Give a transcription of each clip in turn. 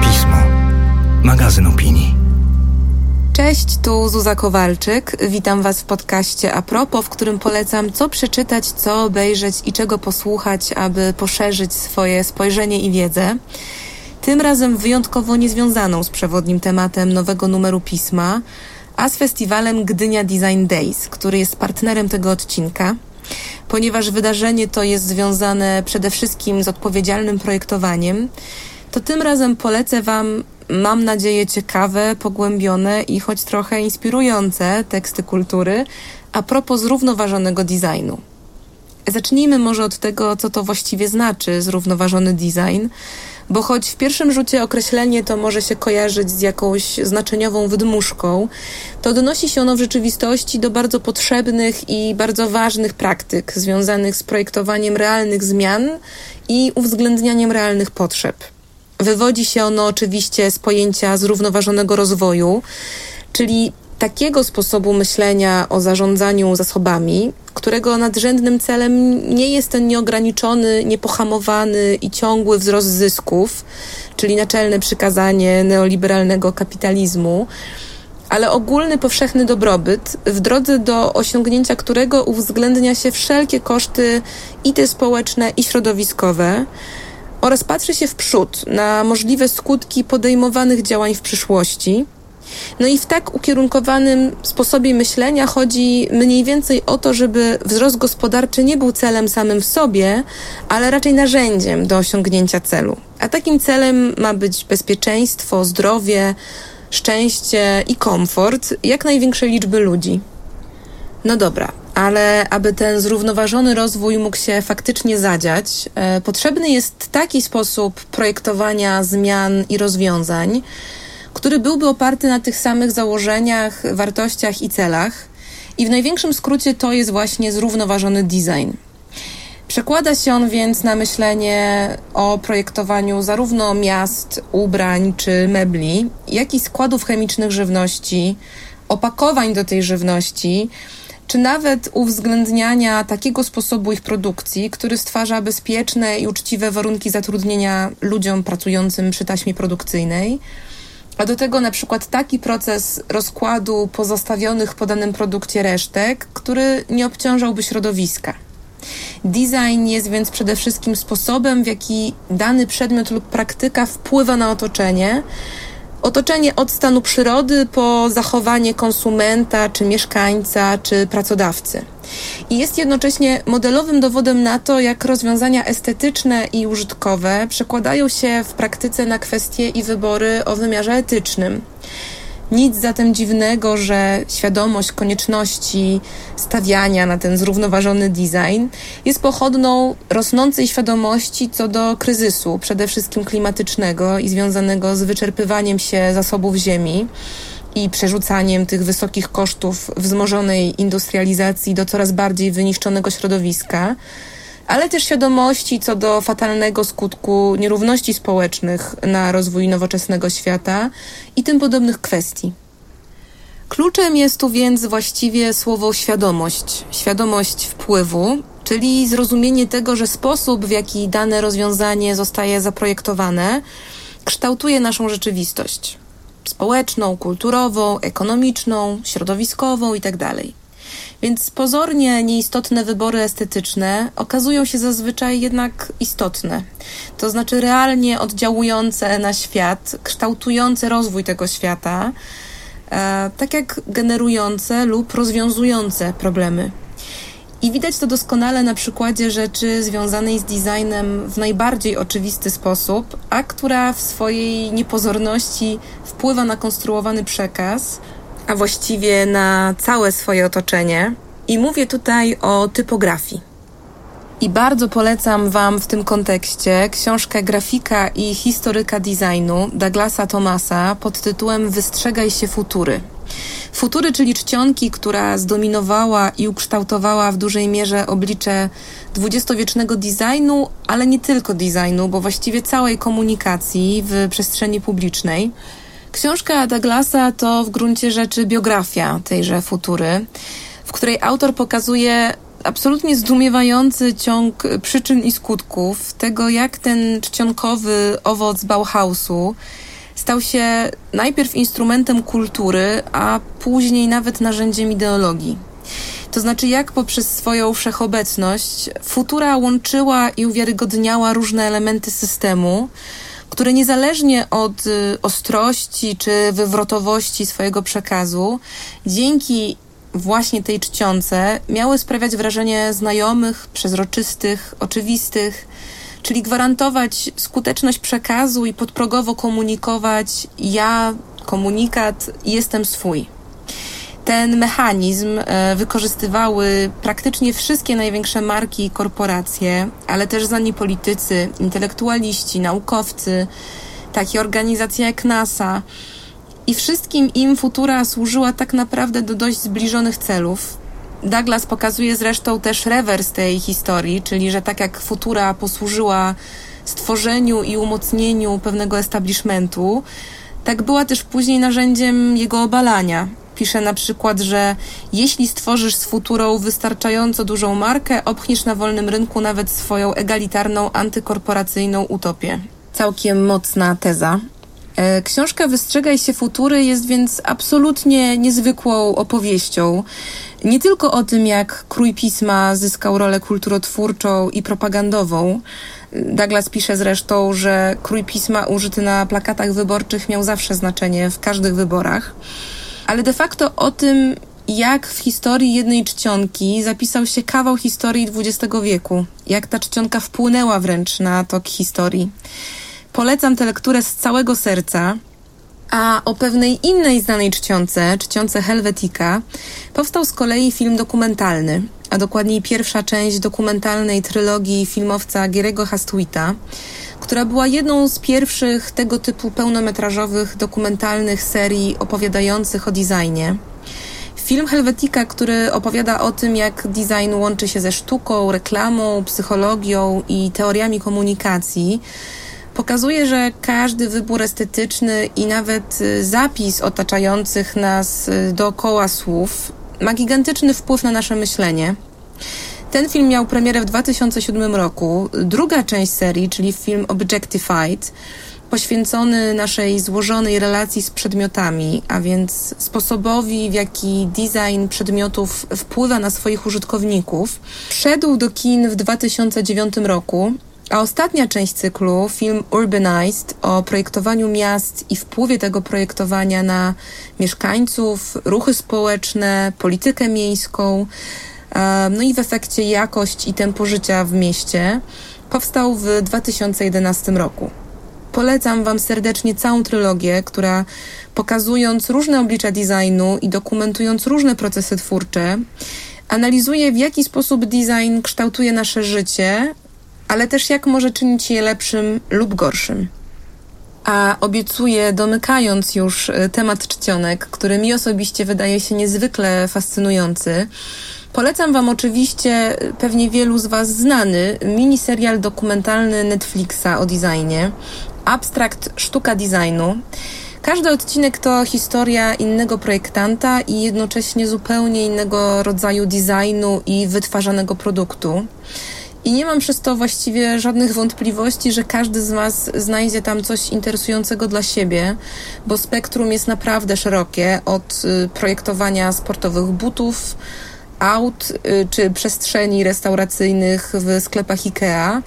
Pismo. Magazyn opinii. Cześć, tu Zuza Kowalczyk. Witam Was w podcaście A propos, w którym polecam co przeczytać, co obejrzeć i czego posłuchać, aby poszerzyć swoje spojrzenie i wiedzę. Tym razem wyjątkowo niezwiązaną z przewodnim tematem nowego numeru pisma, a z festiwalem Gdynia Design Days, który jest partnerem tego odcinka. Ponieważ wydarzenie to jest związane przede wszystkim z odpowiedzialnym projektowaniem, to tym razem polecę Wam, mam nadzieję, ciekawe, pogłębione i choć trochę inspirujące teksty kultury a propos zrównoważonego designu. Zacznijmy może od tego, co to właściwie znaczy zrównoważony design, bo choć w pierwszym rzucie określenie to może się kojarzyć z jakąś znaczeniową wydmuszką, to donosi się ono w rzeczywistości do bardzo potrzebnych i bardzo ważnych praktyk związanych z projektowaniem realnych zmian i uwzględnianiem realnych potrzeb. Wywodzi się ono oczywiście z pojęcia zrównoważonego rozwoju, czyli takiego sposobu myślenia o zarządzaniu zasobami, którego nadrzędnym celem nie jest ten nieograniczony, niepohamowany i ciągły wzrost zysków, czyli naczelne przykazanie neoliberalnego kapitalizmu, ale ogólny, powszechny dobrobyt, w drodze do osiągnięcia którego uwzględnia się wszelkie koszty i te społeczne, i środowiskowe, oraz patrzy się w przód na możliwe skutki podejmowanych działań w przyszłości. No i w tak ukierunkowanym sposobie myślenia chodzi mniej więcej o to, żeby wzrost gospodarczy nie był celem samym w sobie, ale raczej narzędziem do osiągnięcia celu. A takim celem ma być bezpieczeństwo, zdrowie, szczęście i komfort jak największej liczby ludzi. No dobra, ale aby ten zrównoważony rozwój mógł się faktycznie zadziać, e, potrzebny jest taki sposób projektowania zmian i rozwiązań, który byłby oparty na tych samych założeniach, wartościach i celach. I w największym skrócie to jest właśnie zrównoważony design. Przekłada się on więc na myślenie o projektowaniu zarówno miast, ubrań czy mebli, jak i składów chemicznych żywności, opakowań do tej żywności, czy nawet uwzględniania takiego sposobu ich produkcji, który stwarza bezpieczne i uczciwe warunki zatrudnienia ludziom pracującym przy taśmie produkcyjnej. A do tego na przykład taki proces rozkładu pozostawionych po danym produkcie resztek, który nie obciążałby środowiska. Design jest więc przede wszystkim sposobem, w jaki dany przedmiot lub praktyka wpływa na otoczenie, Otoczenie od stanu przyrody po zachowanie konsumenta, czy mieszkańca, czy pracodawcy. I jest jednocześnie modelowym dowodem na to, jak rozwiązania estetyczne i użytkowe przekładają się w praktyce na kwestie i wybory o wymiarze etycznym. Nic zatem dziwnego, że świadomość konieczności stawiania na ten zrównoważony design jest pochodną rosnącej świadomości co do kryzysu, przede wszystkim klimatycznego i związanego z wyczerpywaniem się zasobów ziemi i przerzucaniem tych wysokich kosztów wzmożonej industrializacji do coraz bardziej wyniszczonego środowiska ale też świadomości co do fatalnego skutku nierówności społecznych na rozwój nowoczesnego świata i tym podobnych kwestii. Kluczem jest tu więc właściwie słowo świadomość, świadomość wpływu, czyli zrozumienie tego, że sposób, w jaki dane rozwiązanie zostaje zaprojektowane, kształtuje naszą rzeczywistość społeczną, kulturową, ekonomiczną, środowiskową itd. Tak więc pozornie nieistotne wybory estetyczne okazują się zazwyczaj jednak istotne. To znaczy realnie oddziałujące na świat, kształtujące rozwój tego świata, e, tak jak generujące lub rozwiązujące problemy. I widać to doskonale na przykładzie rzeczy związanej z designem w najbardziej oczywisty sposób, a która w swojej niepozorności wpływa na konstruowany przekaz, a właściwie na całe swoje otoczenie. I mówię tutaj o typografii. I bardzo polecam Wam w tym kontekście książkę grafika i historyka designu Douglasa Thomasa pod tytułem Wystrzegaj się futury. Futury, czyli czcionki, która zdominowała i ukształtowała w dużej mierze oblicze dwudziestowiecznego designu, ale nie tylko designu, bo właściwie całej komunikacji w przestrzeni publicznej. Książka Douglasa to w gruncie rzeczy biografia tejże futury, w której autor pokazuje absolutnie zdumiewający ciąg przyczyn i skutków tego, jak ten czcionkowy owoc Bauhausu stał się najpierw instrumentem kultury, a później nawet narzędziem ideologii. To znaczy, jak poprzez swoją wszechobecność futura łączyła i uwiarygodniała różne elementy systemu, które niezależnie od y, ostrości czy wywrotowości swojego przekazu, dzięki właśnie tej czcionce miały sprawiać wrażenie znajomych, przezroczystych, oczywistych, czyli gwarantować skuteczność przekazu i podprogowo komunikować ja, komunikat, jestem swój. Ten mechanizm e, wykorzystywały praktycznie wszystkie największe marki i korporacje, ale też znani politycy, intelektualiści, naukowcy, takie organizacje jak NASA. I wszystkim im futura służyła tak naprawdę do dość zbliżonych celów. Douglas pokazuje zresztą też rewers tej historii, czyli że tak jak futura posłużyła stworzeniu i umocnieniu pewnego establishmentu, tak była też później narzędziem jego obalania. Pisze na przykład, że jeśli stworzysz z futurą wystarczająco dużą markę, obchniesz na wolnym rynku nawet swoją egalitarną, antykorporacyjną utopię. Całkiem mocna teza. E, książka Wystrzegaj się futury jest więc absolutnie niezwykłą opowieścią. Nie tylko o tym, jak krój pisma zyskał rolę kulturotwórczą i propagandową. Douglas pisze zresztą, że krój pisma użyty na plakatach wyborczych miał zawsze znaczenie w każdych wyborach ale de facto o tym, jak w historii jednej czcionki zapisał się kawał historii XX wieku, jak ta czcionka wpłynęła wręcz na tok historii. Polecam tę lekturę z całego serca. A o pewnej innej znanej czcionce, czcionce Helvetica, powstał z kolei film dokumentalny, a dokładniej pierwsza część dokumentalnej trylogii filmowca Gierego Hastwita, która była jedną z pierwszych tego typu pełnometrażowych, dokumentalnych serii opowiadających o designie. Film Helvetica, który opowiada o tym, jak design łączy się ze sztuką, reklamą, psychologią i teoriami komunikacji, pokazuje, że każdy wybór estetyczny i nawet y, zapis otaczających nas y, dookoła słów ma gigantyczny wpływ na nasze myślenie. Ten film miał premierę w 2007 roku. Druga część serii, czyli film Objectified, poświęcony naszej złożonej relacji z przedmiotami, a więc sposobowi, w jaki design przedmiotów wpływa na swoich użytkowników, wszedł do kin w 2009 roku. A ostatnia część cyklu, film Urbanized, o projektowaniu miast i wpływie tego projektowania na mieszkańców, ruchy społeczne, politykę miejską, no i w efekcie jakość i tempo życia w mieście powstał w 2011 roku. Polecam Wam serdecznie całą trylogię, która pokazując różne oblicza designu i dokumentując różne procesy twórcze, analizuje w jaki sposób design kształtuje nasze życie, ale też jak może czynić je lepszym lub gorszym. A obiecuję, domykając już e, temat czcionek, który mi osobiście wydaje się niezwykle fascynujący, Polecam Wam oczywiście, pewnie wielu z Was znany, miniserial dokumentalny Netflixa o designie. Abstrakt Sztuka Designu. Każdy odcinek to historia innego projektanta i jednocześnie zupełnie innego rodzaju designu i wytwarzanego produktu. I nie mam przez to właściwie żadnych wątpliwości, że każdy z Was znajdzie tam coś interesującego dla siebie, bo spektrum jest naprawdę szerokie od y, projektowania sportowych butów, aut y, czy przestrzeni restauracyjnych w sklepach IKEA,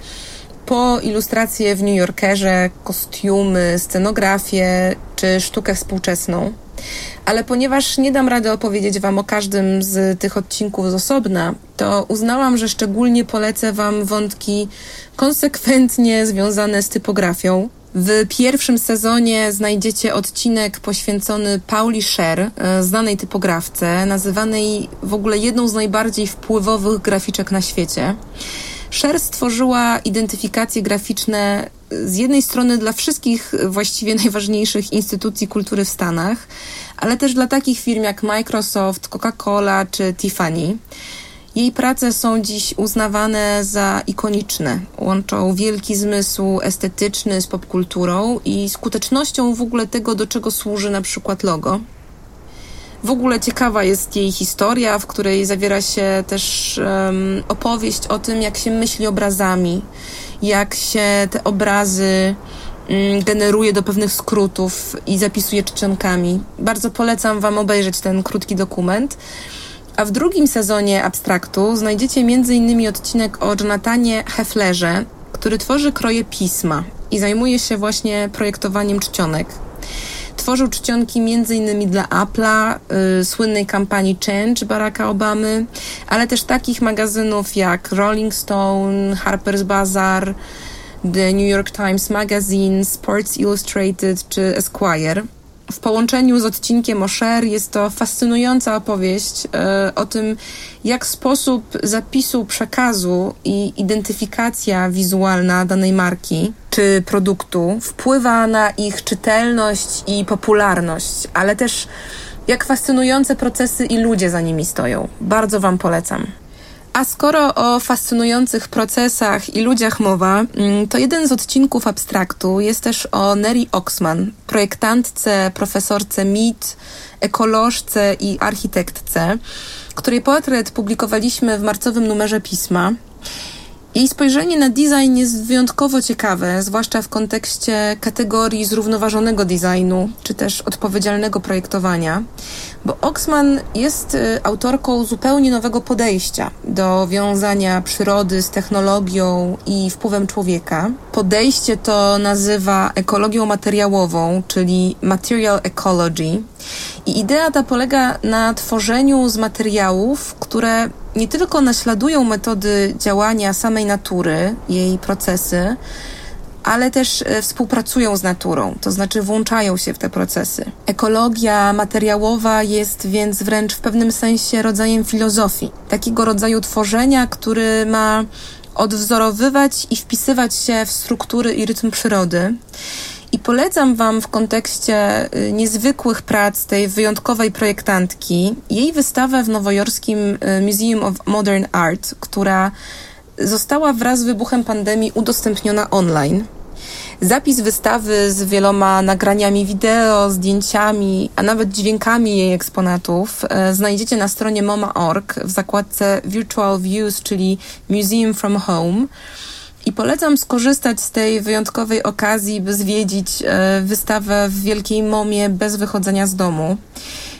po ilustracje w New Yorkerze, kostiumy, scenografię czy sztukę współczesną. Ale ponieważ nie dam rady opowiedzieć Wam o każdym z tych odcinków z osobna, to uznałam, że szczególnie polecę Wam wątki konsekwentnie związane z typografią, w pierwszym sezonie znajdziecie odcinek poświęcony Pauli Scher, e, znanej typografce, nazywanej w ogóle jedną z najbardziej wpływowych graficzek na świecie. Scher stworzyła identyfikacje graficzne z jednej strony dla wszystkich właściwie najważniejszych instytucji kultury w Stanach, ale też dla takich firm jak Microsoft, Coca-Cola czy Tiffany. Jej prace są dziś uznawane za ikoniczne. Łączą wielki zmysł estetyczny z popkulturą i skutecznością w ogóle tego, do czego służy na przykład logo. W ogóle ciekawa jest jej historia, w której zawiera się też um, opowieść o tym, jak się myśli obrazami, jak się te obrazy um, generuje do pewnych skrótów i zapisuje czcionkami. Bardzo polecam Wam obejrzeć ten krótki dokument. A w drugim sezonie Abstraktu znajdziecie m.in. odcinek o Jonathanie Heflerze, który tworzy kroje pisma i zajmuje się właśnie projektowaniem czcionek. Tworzył czcionki m.in. dla Apple'a, y, słynnej kampanii Change Baracka Obamy, ale też takich magazynów jak Rolling Stone, Harper's Bazaar, The New York Times Magazine, Sports Illustrated czy Esquire. W połączeniu z odcinkiem o jest to fascynująca opowieść e, o tym, jak sposób zapisu przekazu i identyfikacja wizualna danej marki czy produktu wpływa na ich czytelność i popularność, ale też jak fascynujące procesy i ludzie za nimi stoją. Bardzo Wam polecam. A skoro o fascynujących procesach i ludziach mowa, mm, to jeden z odcinków abstraktu jest też o Neri Oxman, projektantce, profesorce MIT, ekolożce i architektce, której portret publikowaliśmy w marcowym numerze pisma. Jej spojrzenie na design jest wyjątkowo ciekawe, zwłaszcza w kontekście kategorii zrównoważonego designu, czy też odpowiedzialnego projektowania, bo Oxman jest y, autorką zupełnie nowego podejścia do wiązania przyrody z technologią i wpływem człowieka. Podejście to nazywa ekologią materiałową, czyli material ecology. I idea ta polega na tworzeniu z materiałów, które nie tylko naśladują metody działania samej natury, jej procesy, ale też e, współpracują z naturą, to znaczy włączają się w te procesy. Ekologia materiałowa jest więc wręcz w pewnym sensie rodzajem filozofii, takiego rodzaju tworzenia, który ma odwzorowywać i wpisywać się w struktury i rytm przyrody. I polecam Wam w kontekście y, niezwykłych prac tej wyjątkowej projektantki jej wystawę w nowojorskim y, Museum of Modern Art, która została wraz z wybuchem pandemii udostępniona online. Zapis wystawy z wieloma nagraniami wideo, zdjęciami, a nawet dźwiękami jej eksponatów y, znajdziecie na stronie moma.org w zakładce Virtual Views, czyli Museum from Home. I polecam skorzystać z tej wyjątkowej okazji, by zwiedzić e, wystawę w Wielkiej Momie bez wychodzenia z domu.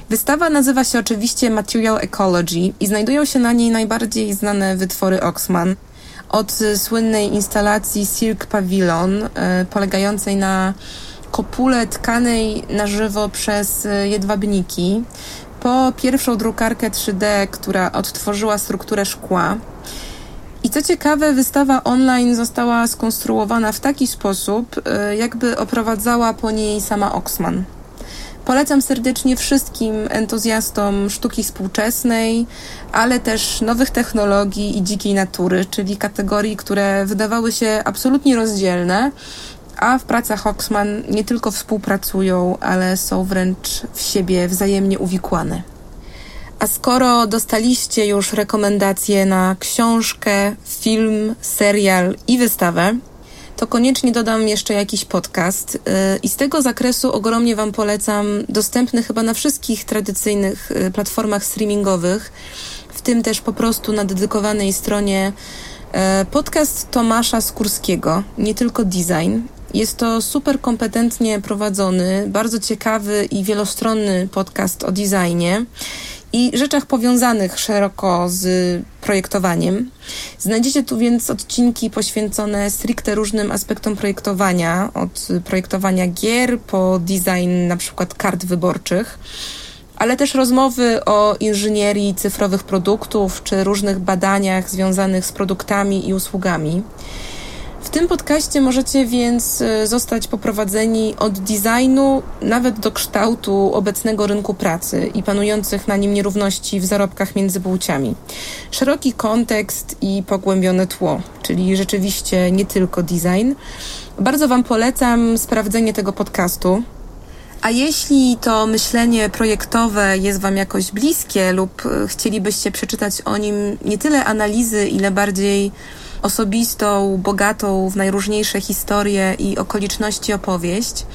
Wystawa nazywa się oczywiście Material Ecology i znajdują się na niej najbardziej znane wytwory Oxman. Od słynnej instalacji Silk Pavilion, e, polegającej na kopule tkanej na żywo przez e, jedwabniki, po pierwszą drukarkę 3D, która odtworzyła strukturę szkła, co ciekawe, wystawa online została skonstruowana w taki sposób, e, jakby oprowadzała po niej sama Oxman. Polecam serdecznie wszystkim entuzjastom sztuki współczesnej, ale też nowych technologii i dzikiej natury, czyli kategorii, które wydawały się absolutnie rozdzielne, a w pracach Oxman nie tylko współpracują, ale są wręcz w siebie wzajemnie uwikłane. A skoro dostaliście już rekomendacje na książkę, film, serial i wystawę, to koniecznie dodam jeszcze jakiś podcast. Y, I z tego zakresu ogromnie Wam polecam dostępny chyba na wszystkich tradycyjnych y, platformach streamingowych, w tym też po prostu na dedykowanej stronie y, podcast Tomasza Skórskiego, nie tylko design. Jest to super kompetentnie prowadzony, bardzo ciekawy i wielostronny podcast o designie i rzeczach powiązanych szeroko z projektowaniem. Znajdziecie tu więc odcinki poświęcone stricte różnym aspektom projektowania, od projektowania gier po design na przykład kart wyborczych, ale też rozmowy o inżynierii cyfrowych produktów czy różnych badaniach związanych z produktami i usługami. W tym podcaście możecie więc e, zostać poprowadzeni od designu nawet do kształtu obecnego rynku pracy i panujących na nim nierówności w zarobkach między płciami. Szeroki kontekst i pogłębione tło, czyli rzeczywiście nie tylko design. Bardzo Wam polecam sprawdzenie tego podcastu. A jeśli to myślenie projektowe jest Wam jakoś bliskie lub e, chcielibyście przeczytać o nim nie tyle analizy, ile bardziej osobistą, bogatą w najróżniejsze historie i okoliczności opowieść,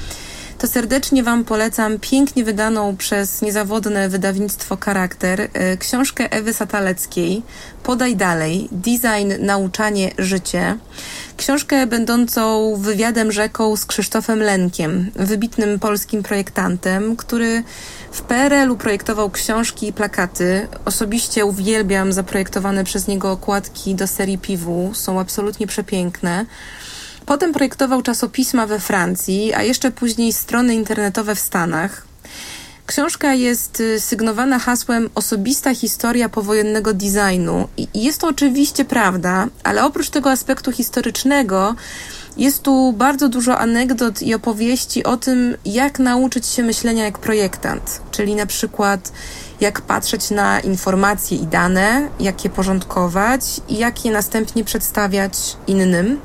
to serdecznie Wam polecam pięknie wydaną przez niezawodne wydawnictwo Charakter e, książkę Ewy Sataleckiej Podaj dalej Design, nauczanie, życie. Książkę będącą wywiadem rzeką z Krzysztofem Lenkiem, wybitnym polskim projektantem, który w PRL-u projektował książki i plakaty. Osobiście uwielbiam zaprojektowane przez niego okładki do serii Piwu. Są absolutnie przepiękne. Potem projektował czasopisma we Francji, a jeszcze później strony internetowe w Stanach. Książka jest y, sygnowana hasłem Osobista historia powojennego designu. I jest to oczywiście prawda, ale oprócz tego aspektu historycznego, jest tu bardzo dużo anegdot i opowieści o tym, jak nauczyć się myślenia jak projektant, czyli na przykład jak patrzeć na informacje i dane, jak je porządkować i jak je następnie przedstawiać innym.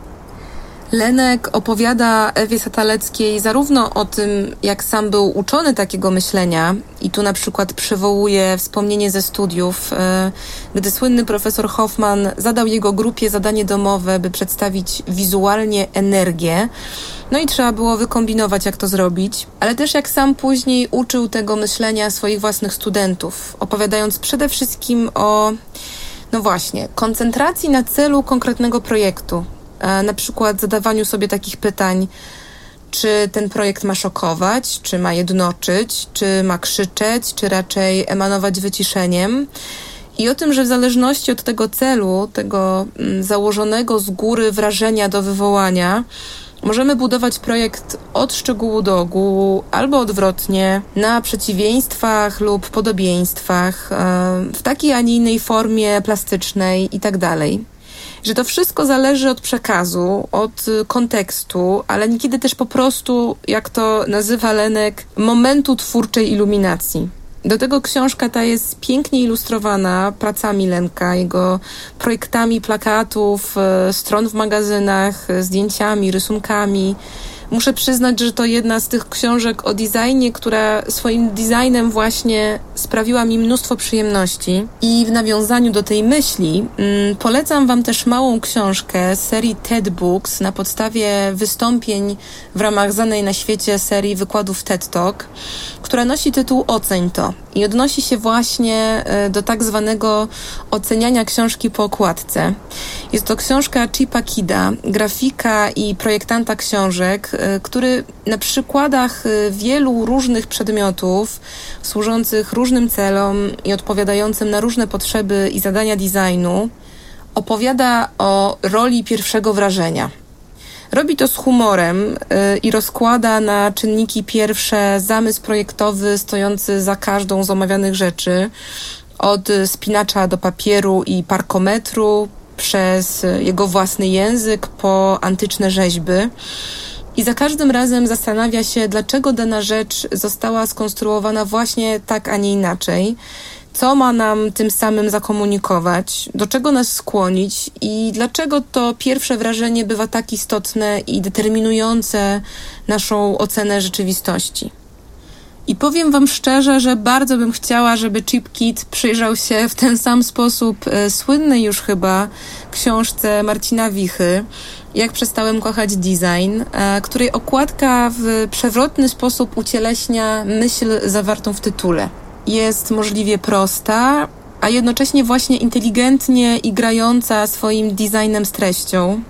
Lenek opowiada Ewie Sataleckiej zarówno o tym, jak sam był uczony takiego myślenia, i tu na przykład przywołuje wspomnienie ze studiów, e, gdy słynny profesor Hoffman zadał jego grupie zadanie domowe, by przedstawić wizualnie energię. No i trzeba było wykombinować, jak to zrobić, ale też jak sam później uczył tego myślenia swoich własnych studentów, opowiadając przede wszystkim o, no właśnie, koncentracji na celu konkretnego projektu, na przykład zadawaniu sobie takich pytań, czy ten projekt ma szokować, czy ma jednoczyć, czy ma krzyczeć, czy raczej emanować wyciszeniem. I o tym, że w zależności od tego celu, tego mm, założonego z góry wrażenia do wywołania, możemy budować projekt od szczegółu do ogółu, albo odwrotnie, na przeciwieństwach lub podobieństwach, e, w takiej, a nie innej formie plastycznej itd. Że to wszystko zależy od przekazu, od y, kontekstu, ale niekiedy też po prostu, jak to nazywa Lenek, momentu twórczej iluminacji. Do tego książka ta jest pięknie ilustrowana pracami Lenka, jego projektami plakatów, y, stron w magazynach, y, zdjęciami, rysunkami. Muszę przyznać, że to jedna z tych książek o designie, która swoim designem właśnie sprawiła mi mnóstwo przyjemności. I w nawiązaniu do tej myśli mm, polecam Wam też małą książkę serii TED Books na podstawie wystąpień w ramach znanej na świecie serii wykładów TED Talk, która nosi tytuł Oceń to i odnosi się właśnie e, do tak zwanego oceniania książki po okładce. Jest to książka Chipa Kida, grafika i projektanta książek, który na przykładach e, wielu różnych przedmiotów służących różnym celom i odpowiadającym na różne potrzeby i zadania designu opowiada o roli pierwszego wrażenia. Robi to z humorem y, i rozkłada na czynniki pierwsze zamysł projektowy stojący za każdą z omawianych rzeczy, od spinacza do papieru i parkometru, przez jego własny język po antyczne rzeźby. I za każdym razem zastanawia się, dlaczego dana rzecz została skonstruowana właśnie tak, a nie inaczej. Co ma nam tym samym zakomunikować, do czego nas skłonić? I dlaczego to pierwsze wrażenie bywa tak istotne i determinujące naszą ocenę rzeczywistości. I powiem Wam szczerze, że bardzo bym chciała, żeby Chip Kit przyjrzał się w ten sam sposób e, słynnej już chyba książce Marcina Wichy, jak przestałem kochać design, e, której okładka w przewrotny sposób ucieleśnia myśl zawartą w tytule jest możliwie prosta, a jednocześnie właśnie inteligentnie i grająca swoim designem z treścią.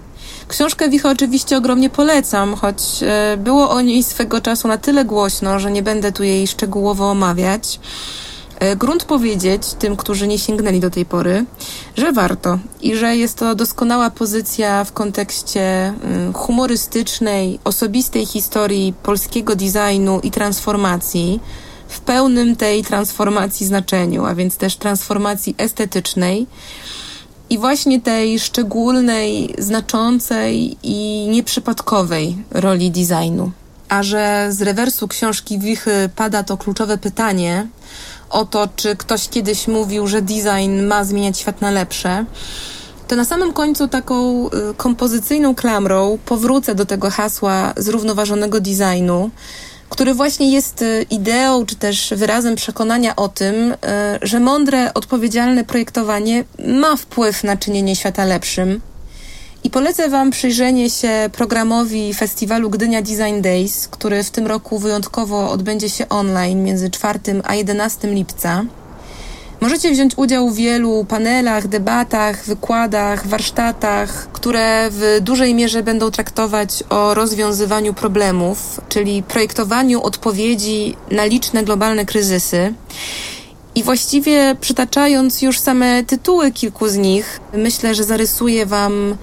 Książkę Wicha oczywiście ogromnie polecam, choć e, było o niej swego czasu na tyle głośno, że nie będę tu jej szczegółowo omawiać. E, grunt powiedzieć tym, którzy nie sięgnęli do tej pory, że warto i że jest to doskonała pozycja w kontekście mm, humorystycznej, osobistej historii polskiego designu i transformacji w pełnym tej transformacji znaczeniu, a więc też transformacji estetycznej i właśnie tej szczególnej, znaczącej i nieprzypadkowej roli designu. A że z rewersu książki Wichy pada to kluczowe pytanie o to, czy ktoś kiedyś mówił, że design ma zmieniać świat na lepsze, to na samym końcu taką y, kompozycyjną klamrą powrócę do tego hasła zrównoważonego designu, który właśnie jest y, ideą, czy też wyrazem przekonania o tym, y, że mądre, odpowiedzialne projektowanie ma wpływ na czynienie świata lepszym. I polecę Wam przyjrzenie się programowi festiwalu Gdynia Design Days, który w tym roku wyjątkowo odbędzie się online między 4 a 11 lipca. Możecie wziąć udział w wielu panelach, debatach, wykładach, warsztatach, które w dużej mierze będą traktować o rozwiązywaniu problemów, czyli projektowaniu odpowiedzi na liczne globalne kryzysy. I właściwie przytaczając już same tytuły kilku z nich, myślę, że zarysuję Wam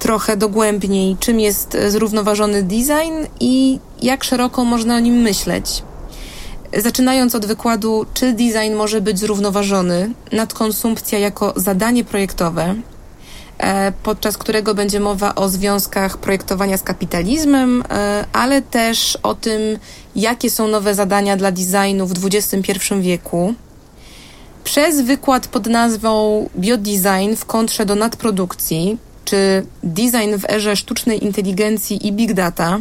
trochę dogłębniej, czym jest zrównoważony design i jak szeroko można o nim myśleć. Zaczynając od wykładu, czy design może być zrównoważony, nadkonsumpcja jako zadanie projektowe, e, podczas którego będzie mowa o związkach projektowania z kapitalizmem, e, ale też o tym, jakie są nowe zadania dla designu w XXI wieku. Przez wykład pod nazwą Biodesign w kontrze do nadprodukcji, czy design w erze sztucznej inteligencji i big data,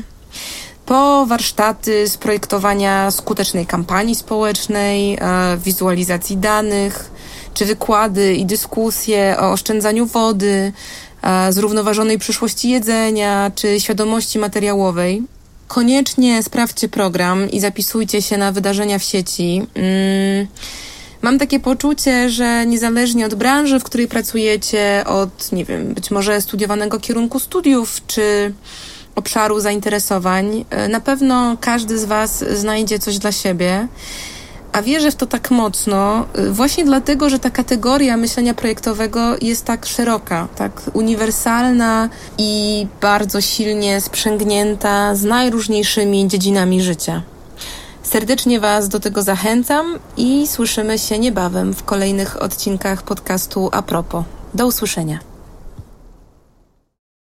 po warsztaty z projektowania skutecznej kampanii społecznej, e, wizualizacji danych, czy wykłady i dyskusje o oszczędzaniu wody, e, zrównoważonej przyszłości jedzenia, czy świadomości materiałowej. Koniecznie sprawdźcie program i zapisujcie się na wydarzenia w sieci. Mm, mam takie poczucie, że niezależnie od branży, w której pracujecie, od, nie wiem, być może studiowanego kierunku studiów, czy obszaru zainteresowań. E, na pewno każdy z Was znajdzie coś dla siebie. A wierzę w to tak mocno, e, właśnie dlatego, że ta kategoria myślenia projektowego jest tak szeroka, tak uniwersalna i bardzo silnie sprzęgnięta z najróżniejszymi dziedzinami życia. Serdecznie Was do tego zachęcam i słyszymy się niebawem w kolejnych odcinkach podcastu A propos. Do usłyszenia.